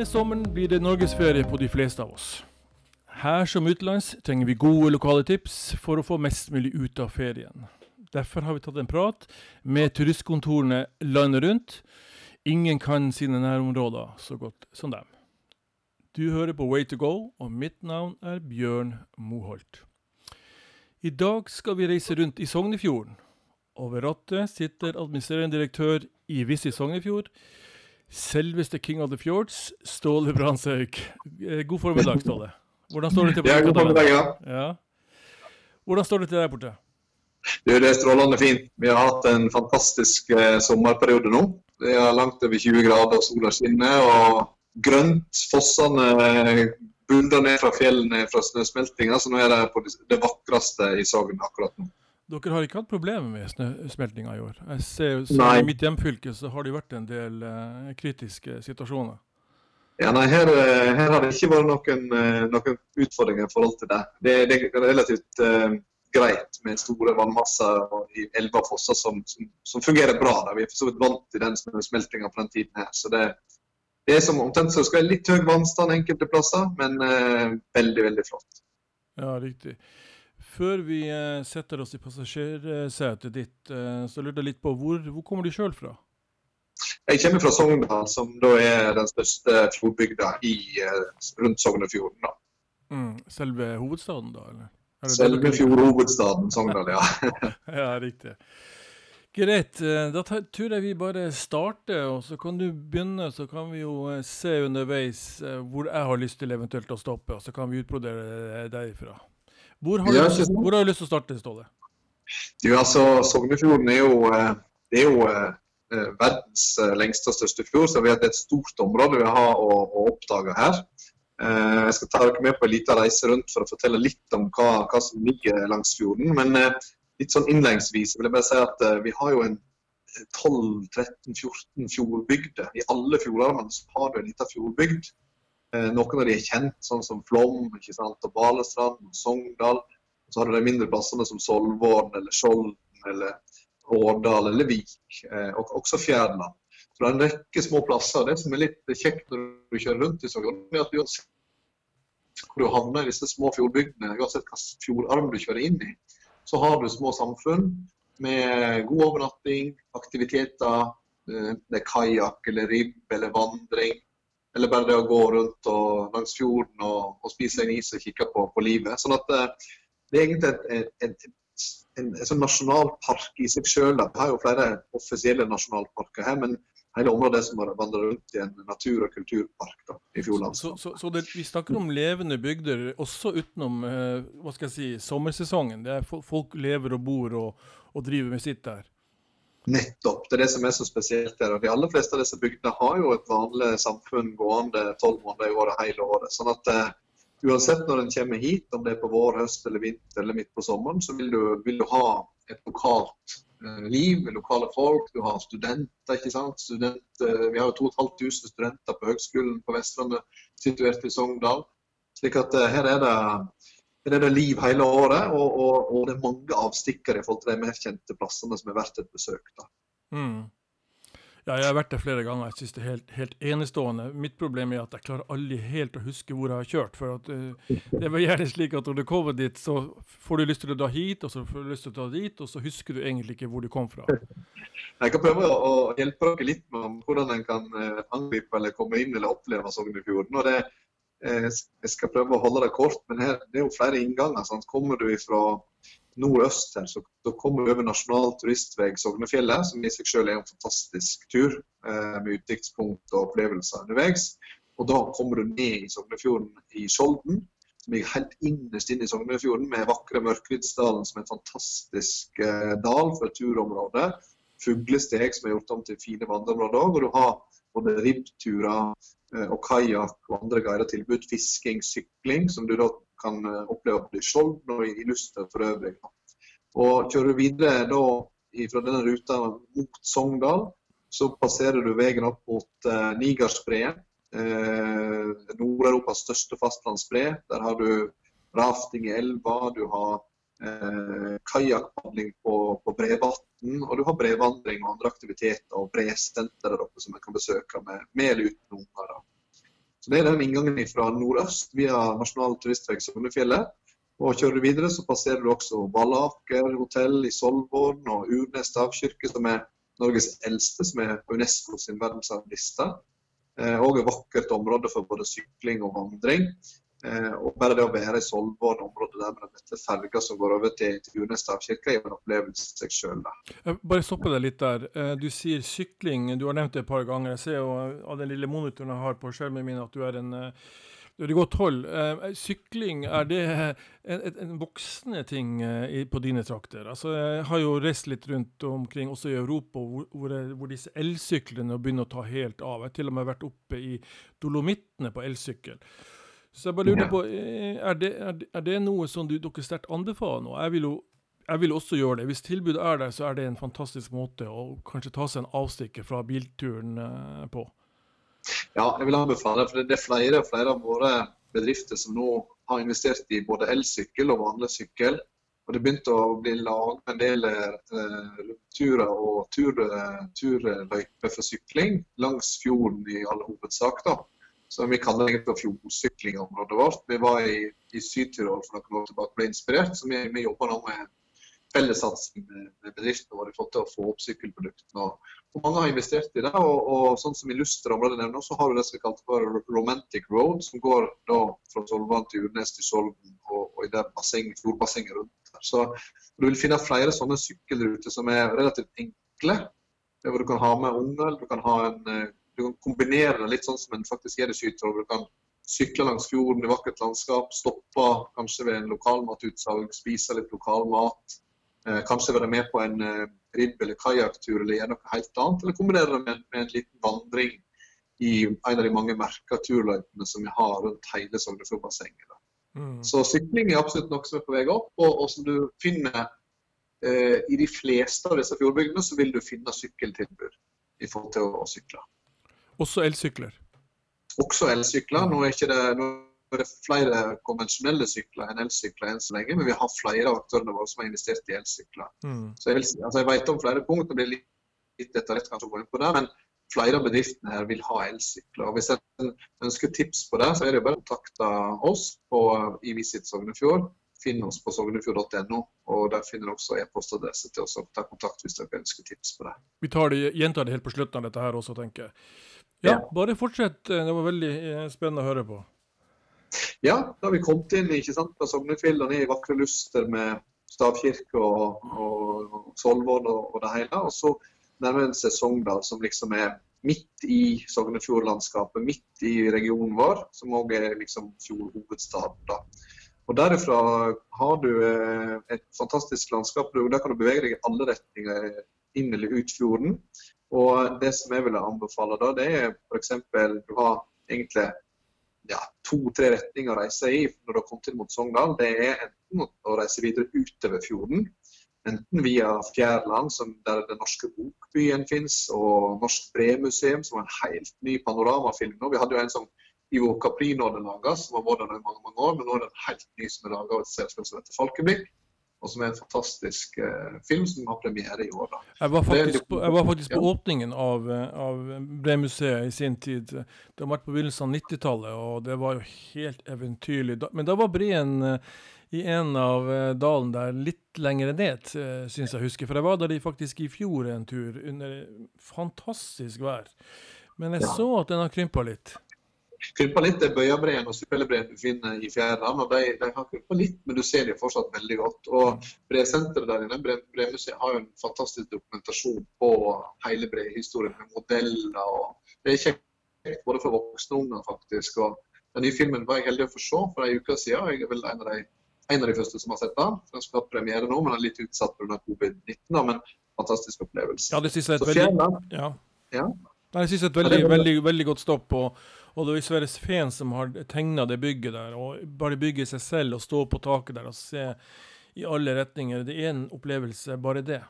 Denne sommeren blir det norgesferie på de fleste av oss. Her som utenlands trenger vi gode lokale tips for å få mest mulig ut av ferien. Derfor har vi tatt en prat med turistkontorene landet rundt. Ingen kan sine nærområder så godt som dem. Du hører på Way to go, og mitt navn er Bjørn Moholt. I dag skal vi reise rundt i Sognefjorden. Over rattet sitter administrerende direktør i Visit Sognefjord, Selveste King of the Fjords, Ståle Brandshaug. Eh, God formiddag, Ståle. Hvordan står det til Ja, god formiddag, ja. Ja. Hvordan står det til der borte? Du, det er strålende fint. Vi har hatt en fantastisk eh, sommerperiode nå. Det er langt over 20 grader, sola skinner og grønt. Fossene eh, buldrer ned fra fjellene fra snøsmeltinga, så nå er det på det vakreste i Sogn akkurat nå. Dere har ikke hatt problemer med snøsmeltinga i år? Jeg ser så I mitt hjemfylke så har det vært en del uh, kritiske situasjoner. Ja, nei, her, eh, her har det ikke vært noen, eh, noen utfordringer i forhold til det. Det, det er relativt uh, greit med store vannmasser i elver og fosser som, som, som fungerer bra. Da. Vi er for så vidt vant til den smeltinga på den tiden her. Så det, det er som omtrent så skal være litt høy vannstand enkelte plasser, men uh, veldig, veldig flott. Ja, riktig. Før vi eh, setter oss i passasjersetet ditt, eh, så lurte jeg litt på hvor, hvor kommer du sjøl fra? Jeg kommer fra Sogndal, som da er den største fjordbygda i, eh, rundt Sognefjorden. da. Mm, selve hovedstaden, da? eller? Er Selve fjordhovedstaden Sogndal, ja. Ja, riktig. Greit. Da tror jeg vi bare starter, og så kan du begynne. Så kan vi jo se underveis hvor jeg har lyst til eventuelt å stoppe, og så kan vi utbrodere derifra. Hvor har, Ja, du, hvor har du lyst til å starte, Ståle? Du, altså, Sognefjorden er jo, eh, det er jo eh, eh, verdens lengste og største fjord, så vi har et stort område vi har å, å oppdage her. Eh, Jeg skal ta dere med på en liten reise rundt for å fortelle litt om hva, hva som ligger langs fjorden. Men litt sånn innledningsvis vil jeg bare si at vi har jo en 12-13-14 fjordbygder. I alle fjordarmene så har du en liten fjordbygd. Eh, Noen av de er kjent, sånn som Flom, ikke sant, og Balestrand og Sogndal. Så har du de mindre plassene som Solvorn eller Skjolden eller Årdal eller Vik, eh, og også Fjærland. Så det er en rekke små plasser. Det som er litt kjekt når du kjører rundt i Sogndal, er at uansett hvor du havner i disse små fjordbygdene, uansett hvilken fjordarm du kjører inn i, så har du små samfunn med god overnatting, aktiviteter, eh, det er kajakk eller ribb eller vandring. Eller bare det å gå rundt og, langs fjorden og, og spise en is og kikke på, på livet. Sånn at eh, det er egentlig et, et, et, en, sånn nasjonalpark i seg sjøl. Vi har jo flere offisielle nasjonalparker her, men hele området som har vandre rundt i en natur- og kulturpark da, i Så, fjordlandskapet. så, så det, vi snakker om levende bygder også utenom eh, hva skal jeg si, sommersesongen. Det er Folk lever og bor og, og driver med sitt der. Nettopp. Det er det som er så spesielt her. De aller fleste av disse bygdene har jo et vanlig samfunn gående tolv måneder i året hele året. Sånn at uh, uansett når en kommer hit, om det er på vår, høst eller vinter eller midt på sommeren, så vil du, vil du ha et lokalt uh, liv med lokale folk. Du har studenter, ikke sant. Student, uh, vi har jo 2500 studenter på Høgskolen på Vestlandet situert i Sogndal. Slik at eh, her er det her er det liv hele året, og, og, og det er mange avstikkere i forhold til de mer kjente plassene som er verdt et besøk. da. Mm. Ja, jeg har vært der flere ganger. Jeg synes det er helt, helt enestående. Mitt problem er at jeg klarer aldri helt å huske hvor jeg har kjørt. For at, uh, det var gjerne slik at når du kommer dit, så får du lyst til å dra hit, og så får du lyst til å dra dit, og så husker du egentlig ikke hvor du kom fra. Jeg kan prøve å hjelpe dere litt med hvordan en kan eh, angripe eller komme inn eller oppleve Sognefjorden. Og det, jeg skal prøve å holde det kort, men her, det er jo flere innganger. Sant? Kommer du fra nordøst her, så, så kommer du over Nasjonal turistvei Sognefjellet, som i seg selv er en fantastisk tur eh, med utsiktspunkt og opplevelser underveis. Og da kommer du ned i Sognefjorden i Skjolden, som ligger helt innerst inne i Sognefjorden, med vakre Mørkvidsdalen som er en fantastisk eh, dal for et turområde fuglesteg som er gjort om til fine vandreområder òg. Du har både ribbturer eh, og kajakk og andre guider tilbud. Fisking, sykling, som du da kan eh, oppleve både i Skjold og i Luster for øvrig. Og kjører du videre da fra denne ruta mot Sogndal, så passerer du veien opp mot eh, Nigersbreen. Eh, Nord-Europas største fastlandsbre. Der har du rafting i elva, du har eh, kajakkpadling på, på Brevatn, og du har brevandring og andre aktiviteter og bresenter der oppe som en kan besøke med, med eller uten unger. Så Det er den inngangen fra nordøst via Nasjonal turistvei Sognefjellet. Og Kjører du videre, så passerer du også Vallaker hotell i Solvorn og Urnes stavkirke, som er Norges eldste, som er på UNESCO sin verdensarvliste. Eh, og et vakkert område for både sykling og vandring. Eh, og bare det å være i Solvorn, området der med dette ferga som går over til, til Unestad kirke, er en opplevelse seg sjøl. Bare stoppe deg litt der. Eh, du sier sykling, du har nevnt det et par ganger. Jeg ser jo av den lille monitoren jeg har på skjermen min at du er en du er i godt hold. Eh, sykling, er det en, en, en voksende ting eh, på dine trakter? Altså, jeg har jo reist litt rundt omkring, også i Europa, hvor, hvor disse elsyklene begynner å ta helt av. Jeg har til og med vært oppe i Dolomittene på elsykkel. Så jeg bare lurer på, eh, er det, er det, er det noe som du, dere sterkt anbefaler nå? Jeg vil jo jeg vil også gjøre det. Hvis tilbudet er der, så er det en fantastisk måte å kanskje ta seg en avstikker fra bilturen på. Ja, jeg vil anbefale det. for Det er flere og flere av våre bedrifter som nå har investert i både elsykkel og vanlig sykkel. Og Det begynte å bli laget en del eh, turer og turløyper tur for sykling langs fjorden i all hovedsak. da. Så Vi kaller det for fjordsykling i området vårt. Vi var i, i Syd-Tirol for noen år tilbake og ble inspirert. så vi, vi jobber nå med fellessatsing med, med bedriftene våre for å få opp sykkelproduktene. Og, mange har investert i det. Og, og sånn som illustre området nevner, så har du det som vi kalte for Romantic Road, som går da fra Solvann til Urnes til Skjolden og, og, i det basseng, fjordbassenget rundt der. Så du vil finne flere sånne sykkelruter som er relativt enkle. Hvor du kan ha med unger, du kan, ha en, eh, du kan kombinere det litt sånn som en faktisk Skytråd. Du kan sykle langs fjorden i vakkert landskap, stoppe kanskje ved en lokalmatutsalg, spise litt lokal mat. Eh, kanskje være med på en eh, ribb- eller kajakktur eller gjøre noe helt annet. Eller kombinere det med, med, en liten vandring i en av de mange merka turløypene som vi har rundt hele Sognefjordbassenget. Mm. Så sykling er absolutt noe som er på vei opp, og, og som du finner eh, i de fleste av disse fjordbygdene, så vil du finne sykkeltilbud i forhold til å, å sykle. Også elsykler? Også elsykler. Nå er det... Nå det er flere konvensjonelle sykler enn elsykler enn så lenge, men vi har flere av aktørene våre som har investert i elsykler. Mm. Så jeg, vil, altså jeg, vet om flere punkter, det blir litt, detaljert kanskje å gå inn på det, men flere av bedriftene her vil ha elsykler. Og Hvis en ønsker tips på det, så er det bare å kontakte oss på, i Visit Sognefjord. Finn oss på sognefjord.no, og der finner dere også e-postadresse til oss og ta kontakt hvis dere ønsker tips på det. Vi tar det, gjentar det helt på slutten av dette her også, tenker jeg. Ja, bare fortsett. Det var veldig eh, spennende å høre på. Ja, da har vi kommet inn ikke sant, fra Sognefjell og ned i vakre Luster med stavkirke og, og, og Solvorn og, og, det hele. Og så nærmer en seg Sogndal, som liksom er midt i Sognefjordlandskapet, midt i regionen vår, som òg er liksom fjordhovedstaden. da. Og Derifra har du eh, et fantastisk landskap. Der kan du bevege deg i alle retninger inn eller ut fjorden. Og Det som jeg vil anbefale, da, det er f.eks. du har egentlig ja, to-tre retninger å reise i når du har kommet inn mot Sogndal. Det er enten å reise videre utover fjorden, enten via Fjærland, der Den norske bokbyen finnes, og Norsk Bremuseum, som er en helt ny panoramafilm nå. Vi hadde jo en som Ivo Caprino hadde laga, som har vært der i mange, mange år, men nå er det en helt ny som er laga av et selskap som heter Folkeblikk og som er en fantastisk eh, film som har premiere i år. Da. Jeg var faktisk, på, jeg var faktisk på, åpningen av, av Bremuseet i sin tid. Det har vært på begynnelsen av 90-tallet, og det var jo helt eventyrlig. Men da var breen uh, i en av uh, dalen der litt lenger ned, syns jeg husker. For jeg var der faktisk i fjor en tur, under fantastisk vær. Men jeg ja. så at den har krympa litt krympa litt det bøyabreen og supellebreen du finner i fjærene. De, de, har krympa litt, men du ser dem fortsatt veldig godt. Og Bresenteret der inne, Bremuseet, har jo en fantastisk dokumentasjon på hele brehistorien med modeller. og Det er kjekt både for voksne og unger, faktisk. og Den nye filmen var jeg heldig å få se for en uke siden. Jeg er vel en av de, en av de første som har sett den. Den skal ha premiere nå, men er litt utsatt pga. covid-19. Men fantastisk opplevelse. Ja, det synes jeg er et veldig... Ja. ja. Jeg synes et veldig, veldig, veldig godt stopp. Og, og det er Sverre Sveen som har tegna det bygget der. og Bare bygge seg selv og stå på taket der og se i alle retninger. Det er en opplevelse, bare det.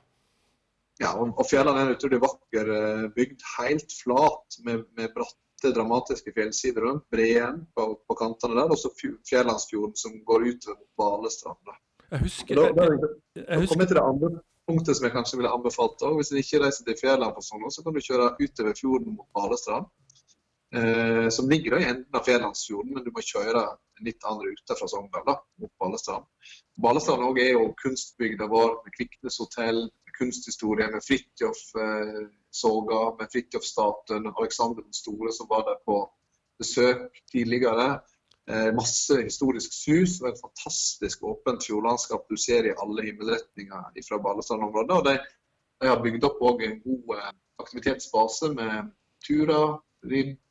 Ja, og, og Fjellene er en utrolig vakker eh, bygd. Helt flat med, med bratte, dramatiske fjellsider rundt. Breen på, på kantene der. Og så Fjellandsfjorden som går ut mot Balestrand. Jeg husker, da, da, da, jeg husker. til det andre punktet som jeg kanskje ville anbefalt òg. Hvis en ikke reiser til fjellene på sånn, så kan du kjøre utover fjorden mot Balestrand. Eh, som ligger i enden av Fjellandsfjorden, men du må kjøre en litt annen rute fra Sogndal da, mot Balestrand. Balestrand også er jo kunstbygda vår med Kviknes hotell, med kunsthistorie, med Fridtjof eh, Soga, med Fridtjof-statuen, Alexander den store som var der på besøk tidligere. Eh, masse historisk sus og et fantastisk åpent fjordlandskap du ser i alle himmelretninger fra Balestrand-området. Og de, de, har bygd opp en god eh, aktivitetsbase med turer,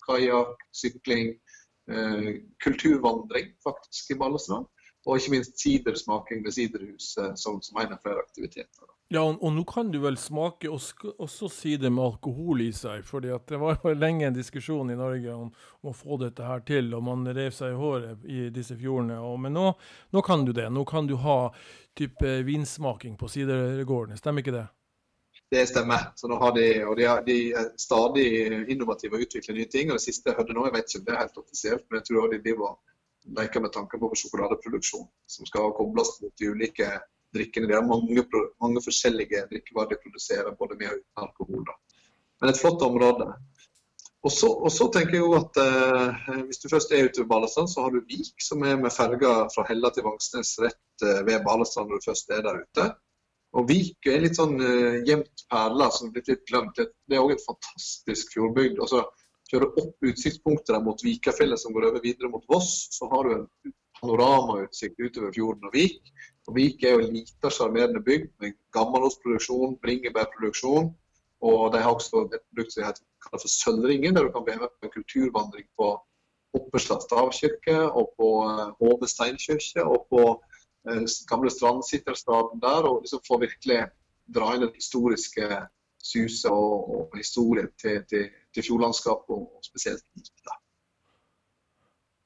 kajakk, sykling, eh, kulturvandring faktisk i Balestrand. Og ikke minst sidersmaking ved siderhuset som, som en av flere aktiviteter. Ja, og, og, nå kan du vel smake også, sider med alkohol i seg. fordi det var jo lenge en diskusjon i Norge om, om, å få dette her til, og man rev seg i håret i disse fjordene. Og, men nå, nå, kan du det. Nå kan du ha type vinsmaking på sidergårdene, stemmer ikke det? Det stemmer. Så nå har de, og de, er, de er stadig innovative og utvikler nye ting. og Det siste jeg hørte nå, jeg vet ikke om det er helt offisielt, men jeg tror de driver leker med tanken på sjokoladeproduksjon, som skal kobles mot de ulike drikkene. De har mange, mange forskjellige drikkevarer de produserer, både med og uten alkohol. Da. Men et flott område. Og så, og så tenker jeg jo at eh, Hvis du først er ute ved Balestrand, så har du Vik, som er med ferga fra Hella til Vangsnes rett eh, ved Balestrand når du først er der ute. Og Vik er litt sånn uh, gjemt perle som er litt glemt. Det er òg et fantastisk fjordbygd. Og så kjører opp utsiktspunktet der mot Vikafjellet som går over videre mot Voss, så har du en panoramautsikt utover fjorden og Vik. Og Vik er jo en lite sjarmerende bygd med gammelostproduksjon, bringebærproduksjon. Og de har også et produkt som heter for Sølvringen, der du kan være med på en kulturvandring på Opperstad stavkirke og på Hove steinkirke og på gamle strandsitterstaden der. Og liksom få virkelig dra inn den historiske suset og, og historien til, til, til fjordlandskapet, og spesielt Vik.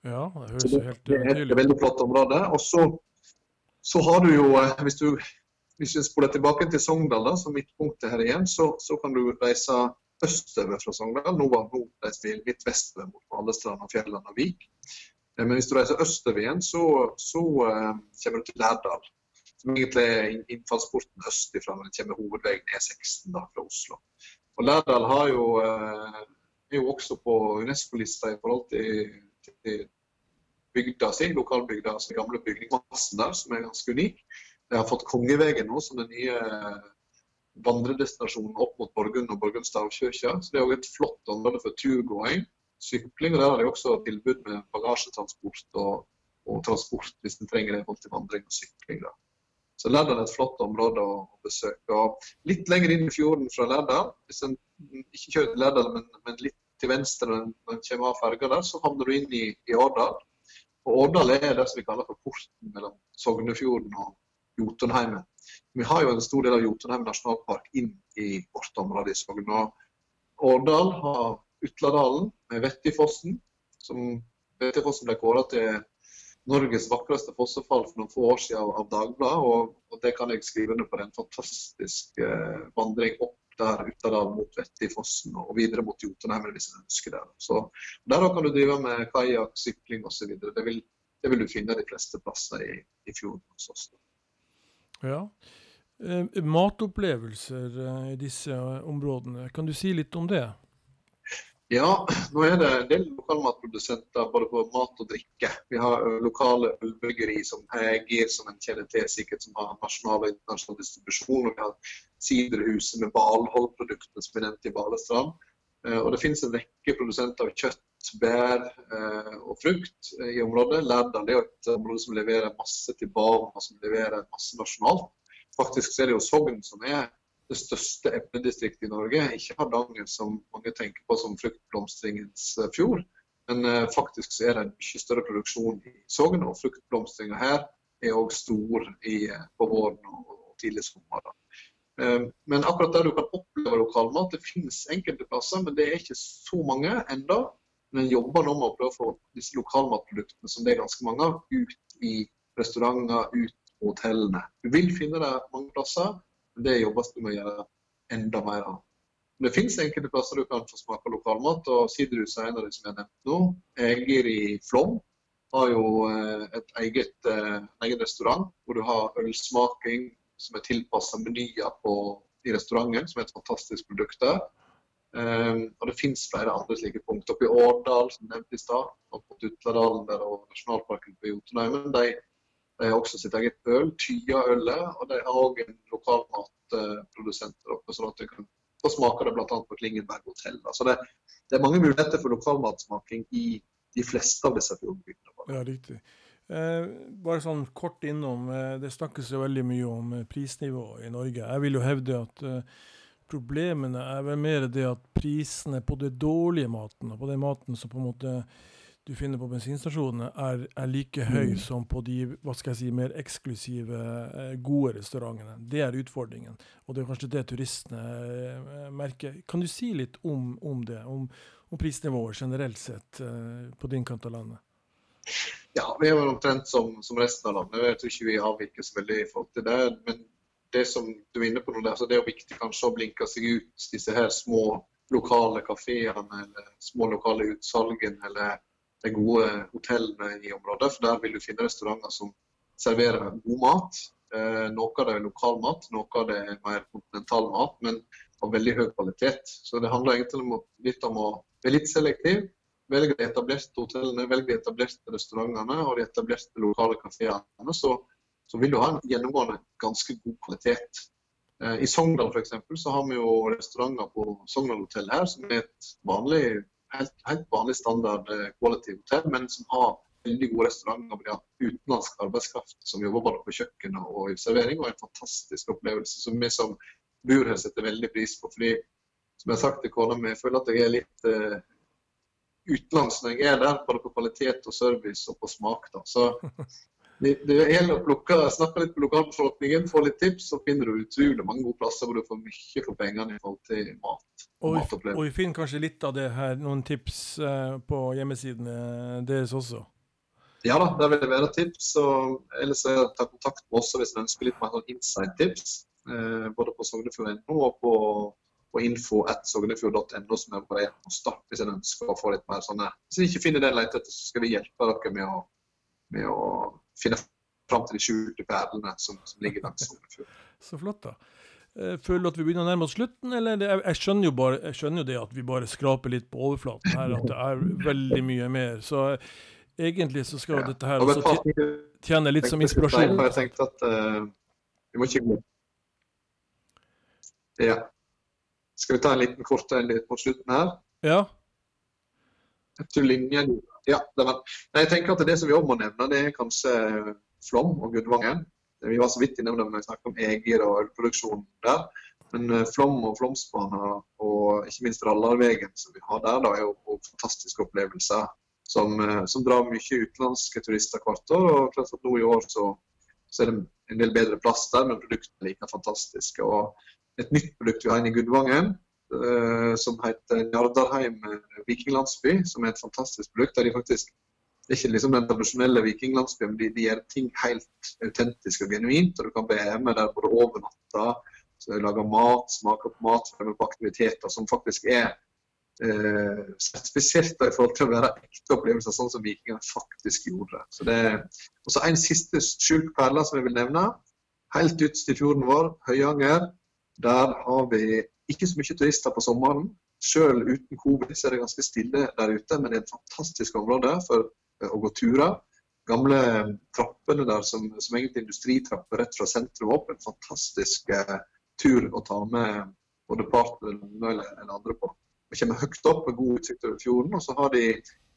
Ja, det høres jo helt. Det er et veldig flott område. Og så så har du jo, eh, hvis du, hvis du spoler tilbake til Sogndal da, som midtpunktet her igjen, så, så kan du reise østover fra Sogndal. Nå, nå reiser vi litt vestover mot Valestrand og Fjelland og Vik. Eh, men hvis du reiser østover så, så uh, kommer du til Lærdal. Som egentlig er innfallsporten østifra, men det kommer hovedveien E16 da, fra Oslo. Og Lærdal jo, uh, er jo også på Unesco-lista i forhold til, til bygda si, lokalbygda, altså den gamle bygningsmassen der, som er ganske unik. De har fått Kongevegen nå som den nye vandredestinasjonen opp mot Borgund og Borgund stavkirke. Så det er også et flott område for turgåing, sykling. og Der har de også tilbud med bagasjetransport og, og transport hvis en trenger det til vandring og sykling. Da. Så Lærdal er et flott område å, besøke. Og litt lenger inn i fjorden fra Lærdal, hvis en ikke kjører til Lærdal, men, men, litt til venstre når en kommer av ferga der, så havner du inn i, i Årdal. Og Årdal er det som vi kaller for porten mellom Sognefjorden og Jotunheimen. Vi har jo en stor del av Jotunheimen nasjonalpark inn i vårt område i Sogn. Årdal har Utladalen Vettifossen, som Vettifossen ble kåret til Norges vakreste fossefall for noen få år siden av, av Dagbladet. Og, og, det kan jeg skrive under på. En fantastisk eh, vandring opp der Uttadal mot Vettifossen og videre mot Jotunheimen hvis en ønsker det. Så Der kan du drive med kajakk, sykling osv. Det, vil, det vil du finne de fleste plasser i, i fjorden hos oss. Ja. Eh, matopplevelser eh, i disse områdene, kan du si litt om det? Ja, nå er det en del lokalmatprodusenter både på mat og drikke. Vi har lokale ølbyggeri som Hegir, som en kjenner til, sikkert som har nasjonal og internasjonal distribusjon. Og vi har Siderhuset med Balholdproduktene som er nevnt i Balestrand. Og det finnes en rekke produsenter av kjøtt, bær og frukt i området. Lærdal er et område som leverer masse til og som leverer masse nasjonalt. Faktisk er det jo Sogn som er det største epledistriktet i Norge. Ikke Hardanger, som mange tenker på som fruktblomstringens eh, fjord. Men eh, faktisk så er det en mye større produksjon i Sogn, og fruktblomstringa her er òg stor i, eh, på våren og, tidlig sommer. Men akkurat der du kan oppleve lokalmat, det finnes enkelte plasser, men det er ikke så mange enda. Men en jobber nå med å prøve å få disse lokalmatproduktene, som det er ganske mange av, ut i restauranter, ut på hotellene. Du vil finne det mange plasser, det jobbes det med å gjøre enda mer av. Det finnes enkelte plasser du kan få smake lokalmat, og Siderhuset er en av de som jeg har nevnt nå. Eger i Flåm har jo eh, et eget, en egen restaurant hvor du har ølsmaking som er tilpassa menyer i restauranten, som er et fantastisk produkt der. Um, og det finnes flere andre slike punkt. Oppe i Årdal, som nevnt i stad, og på Tutladalen og nasjonalparken på Jotunheimen, de, har også sitt eget øl, Tya-ølet. Og de har òg en lokal der oppe, sånn at du kan få smake det bl.a. på Klingenberg hotell. Så det, det, er mange muligheter for lokalmatsmaking i de fleste av disse fjordbygdene. Ja, riktig. Eh, bare sånn kort innom. Eh, det snakkes jo veldig mye om eh, prisnivået i Norge. Jeg vil jo hevde at eh, problemene er vel mer det at prisene på det dårlige maten, og på den maten som på en måte du finner på bensinstasjonene, er, er like høy mm. som på de hva skal jeg si, mer eksklusive, eh, gode restaurantene. Det er utfordringen, og det er kanskje det turistene eh, merker. Kan du si litt om, om det, om, om prisnivået generelt sett på din kant av landet? Ja, vi er vel omtrent som, som, resten av landet. Jeg tror ikke vi avviker så veldig i forhold til det. Men det som du er inne på nå, altså det er viktig kanskje å blinke seg ut disse her små lokale kafeene eller små lokale utsalgene eller de gode hotellene i området. For der vil du finne restauranter som serverer god mat. Eh, noe av det er lokal mat, noe av det er mer kontinental mat, men av veldig høy kvalitet. Så det handler egentlig om, litt om å være litt selektiv velge de etablerte hotellene, velge de etablerte restaurantene og de etablerte lokale kafeene, så, så, vil du ha en gjennomgående ganske god kvalitet. Eh, I Sogndal f.eks. så har vi jo restauranter på Sogndal hotell her som er et vanlig, helt, helt vanlig standard eh, quality hotell, men som har veldig gode restauranter med utenlandsk arbeidskraft som jobber både på kjøkkenet og i servering, og en fantastisk opplevelse som vi som bor her setter veldig pris på. fordi som jeg har sagt til kona mi, føler at jeg er litt uh, utenlands når jeg er der, både på kvalitet og service og på smak. Da. Så det gjelder å plukke, snakke litt med lokalbefolkningen, få litt tips, så finner du utrolig mange gode plasser hvor du får mye for pengene i forhold til mat. Og, og, vi finner kanskje litt av det her, noen tips eh, på hjemmesidene deres også? Ja da, der vil det være tips. og Ellers er ta kontakt med oss hvis en ønsker litt mer sånn inside-tips. Eh, både på Sognefjord.no og på på info.sognefjord.no, som er bare e-post hvis en ønsker å få litt mer sånne Hvis en ikke finner det en leter etter, så skal vi hjelpe dere med å, med å finne fram til de skjulte perlene som, som ligger langs Sognefjord. Så flott, da. Eh, føler du at vi begynner å nærme oss slutten, eller det, jeg, skjønner jo bare, jeg skjønner jo det at vi bare skraper litt på overflaten her, at det er veldig mye mer. Så egentlig så skal ja. dette her også tjene litt som inspirasjon. Jeg tenkte at uh, vi må ikke gå Ja. Skal vi ta en liten kort en på slutten her? Ja. Linjen. Ja, var, nei, jeg tenker at Det som vi også må nevne, det er kanskje Flom og Gudvangen. Vi var så vidt innom det når vi snakket om Egir og ølproduksjonen der. Men eh, Flom og Flåmsbana og ikke minst Rallarvegen som vi har der, da, er jo fantastiske opplevelser som, eh, som, drar mye utenlandske turister hvert år. og klart at nå i år så, så, er det en del bedre plass der, men produktene er like fantastiske. og et nytt produkt vi har inne i Gudvangen, uh, som heter Njardarheim vikinglandsby, som er et fantastisk produkt. der de faktisk det er ikke liksom den tradisjonelle vikinglandsbyen, de, de gjør ting helt autentisk og genuint. og Du kan være med der både over natta, lage mat, smake på mat, fremme på aktiviteter som faktisk er eh, spesielt i forhold til å være ekte opplevelser, sånn som vikingene faktisk gjorde. Så det Og så En siste skjult perle som jeg vil nevne. Helt ytterst i fjorden vår, Høyanger. Der har vi ikke så mye turister på sommeren. Selv uten covid så er det ganske stille der ute, men det er et fantastisk område for å gå turer. Gamle trappene der som, som egentlig industritrapper rett fra sentrum opp. En fantastisk eh, tur å ta med både partner eller, eller andre på. Vi kommer høyt opp med god utsikt over fjorden. Og så har de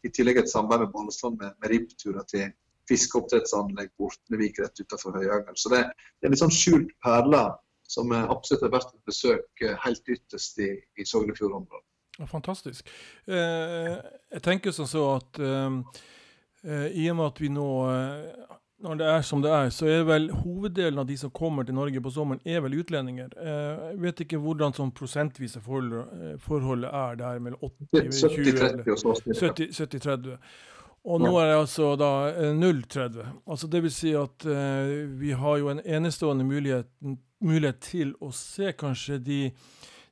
i tillegg et samarbeid med Balestrand med, med ribbturer til fiskeoppdrettsanlegg Bortnevik rett utenfor Høyanger. Så det, det er litt sånn skjult perle som absolutt er verdt et besøk eh, helt ytterst i, i Sognefjord-området. Fantastisk. Eh, jeg tenker sånn så at eh, eh, i og med at vi nå eh, når det er som det er, så er vel hoveddelen av de som kommer til Norge på sommeren, er vel utlendinger. Eh, jeg vet ikke hvordan sånn prosentvise forhold, forholdet er der mellom 80-20 70-30. Og nå er det altså da 0,30. Altså det vil si at vi har jo en enestående mulighet mulighet til å se kanskje de,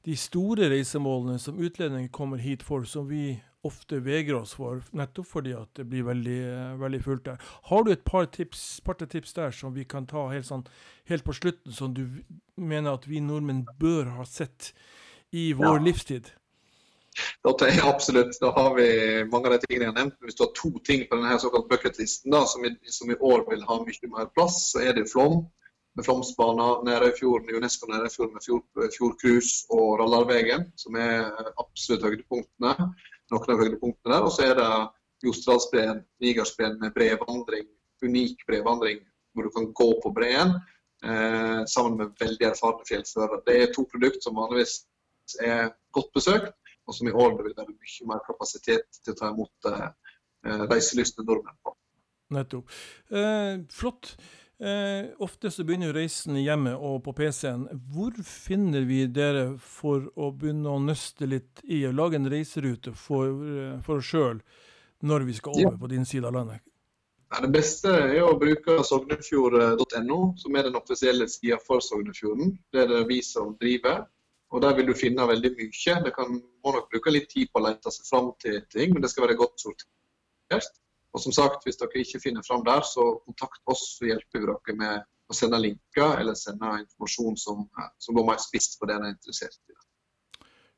de store reisemålene som utlendinger kommer hit for, som vi ofte vegrer oss for, nettopp fordi at det blir veldig, veldig fullt der. Har du et par tips, par tips der som vi kan ta helt, sånn, helt, på slutten, som du mener at vi nordmenn bør ha sett i vår ja. livstid? Jeg absolutt. Da har vi mange av de tingene jeg har nevnt. Hvis du har to ting på denne såkalt bucketlisten da, som, i, som i år vil ha mye mer plass, så er det Flåm med Flåmsbana, Nærøyfjorden, UNESCO Nærøyfjorden med fjord, Fjordcruise og Rallarvegen, som er absolutt høydepunktene. Noen av høydepunktene der. Og så er det Jostedalsbreen, Nigersbreen med brevandring, unik brevandring hvor du kan gå på breen eh, sammen med veldig erfarne fjellførere. Det er to produkter som vanligvis er godt besøkt, og som i år vil være mye mer kapasitet til å ta imot eh, reiselystne nordmenn på. Nettopp. Eh, flott. Eh, ofte så begynner jo reisen hjemme og på PC-en. Hvor finner vi dere for å begynne å nøste litt i å lage en reiserute for, eh, for oss sjøl når vi skal over på din side av landet? Ja, det beste er å bruke sognefjord.no, som er den offisielle sida for Sognefjorden. Det er det vi som driver. Og Der vil du finne veldig mye. Du kan, må nok bruke litt tid på å lete seg fram til ting, men det skal være godt sortert. Og som sagt, Hvis dere ikke finner fram der, så kontakt oss, så hjelper vi dere med å sende linker eller sende informasjon som, som går mer spisst på det en er interessert i.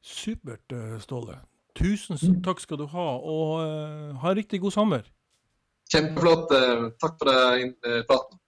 Supert, eh, Ståle. Tusen takk skal du ha, og uh, ha en riktig god sommer. Kjempeflott. Eh, takk for det, praten.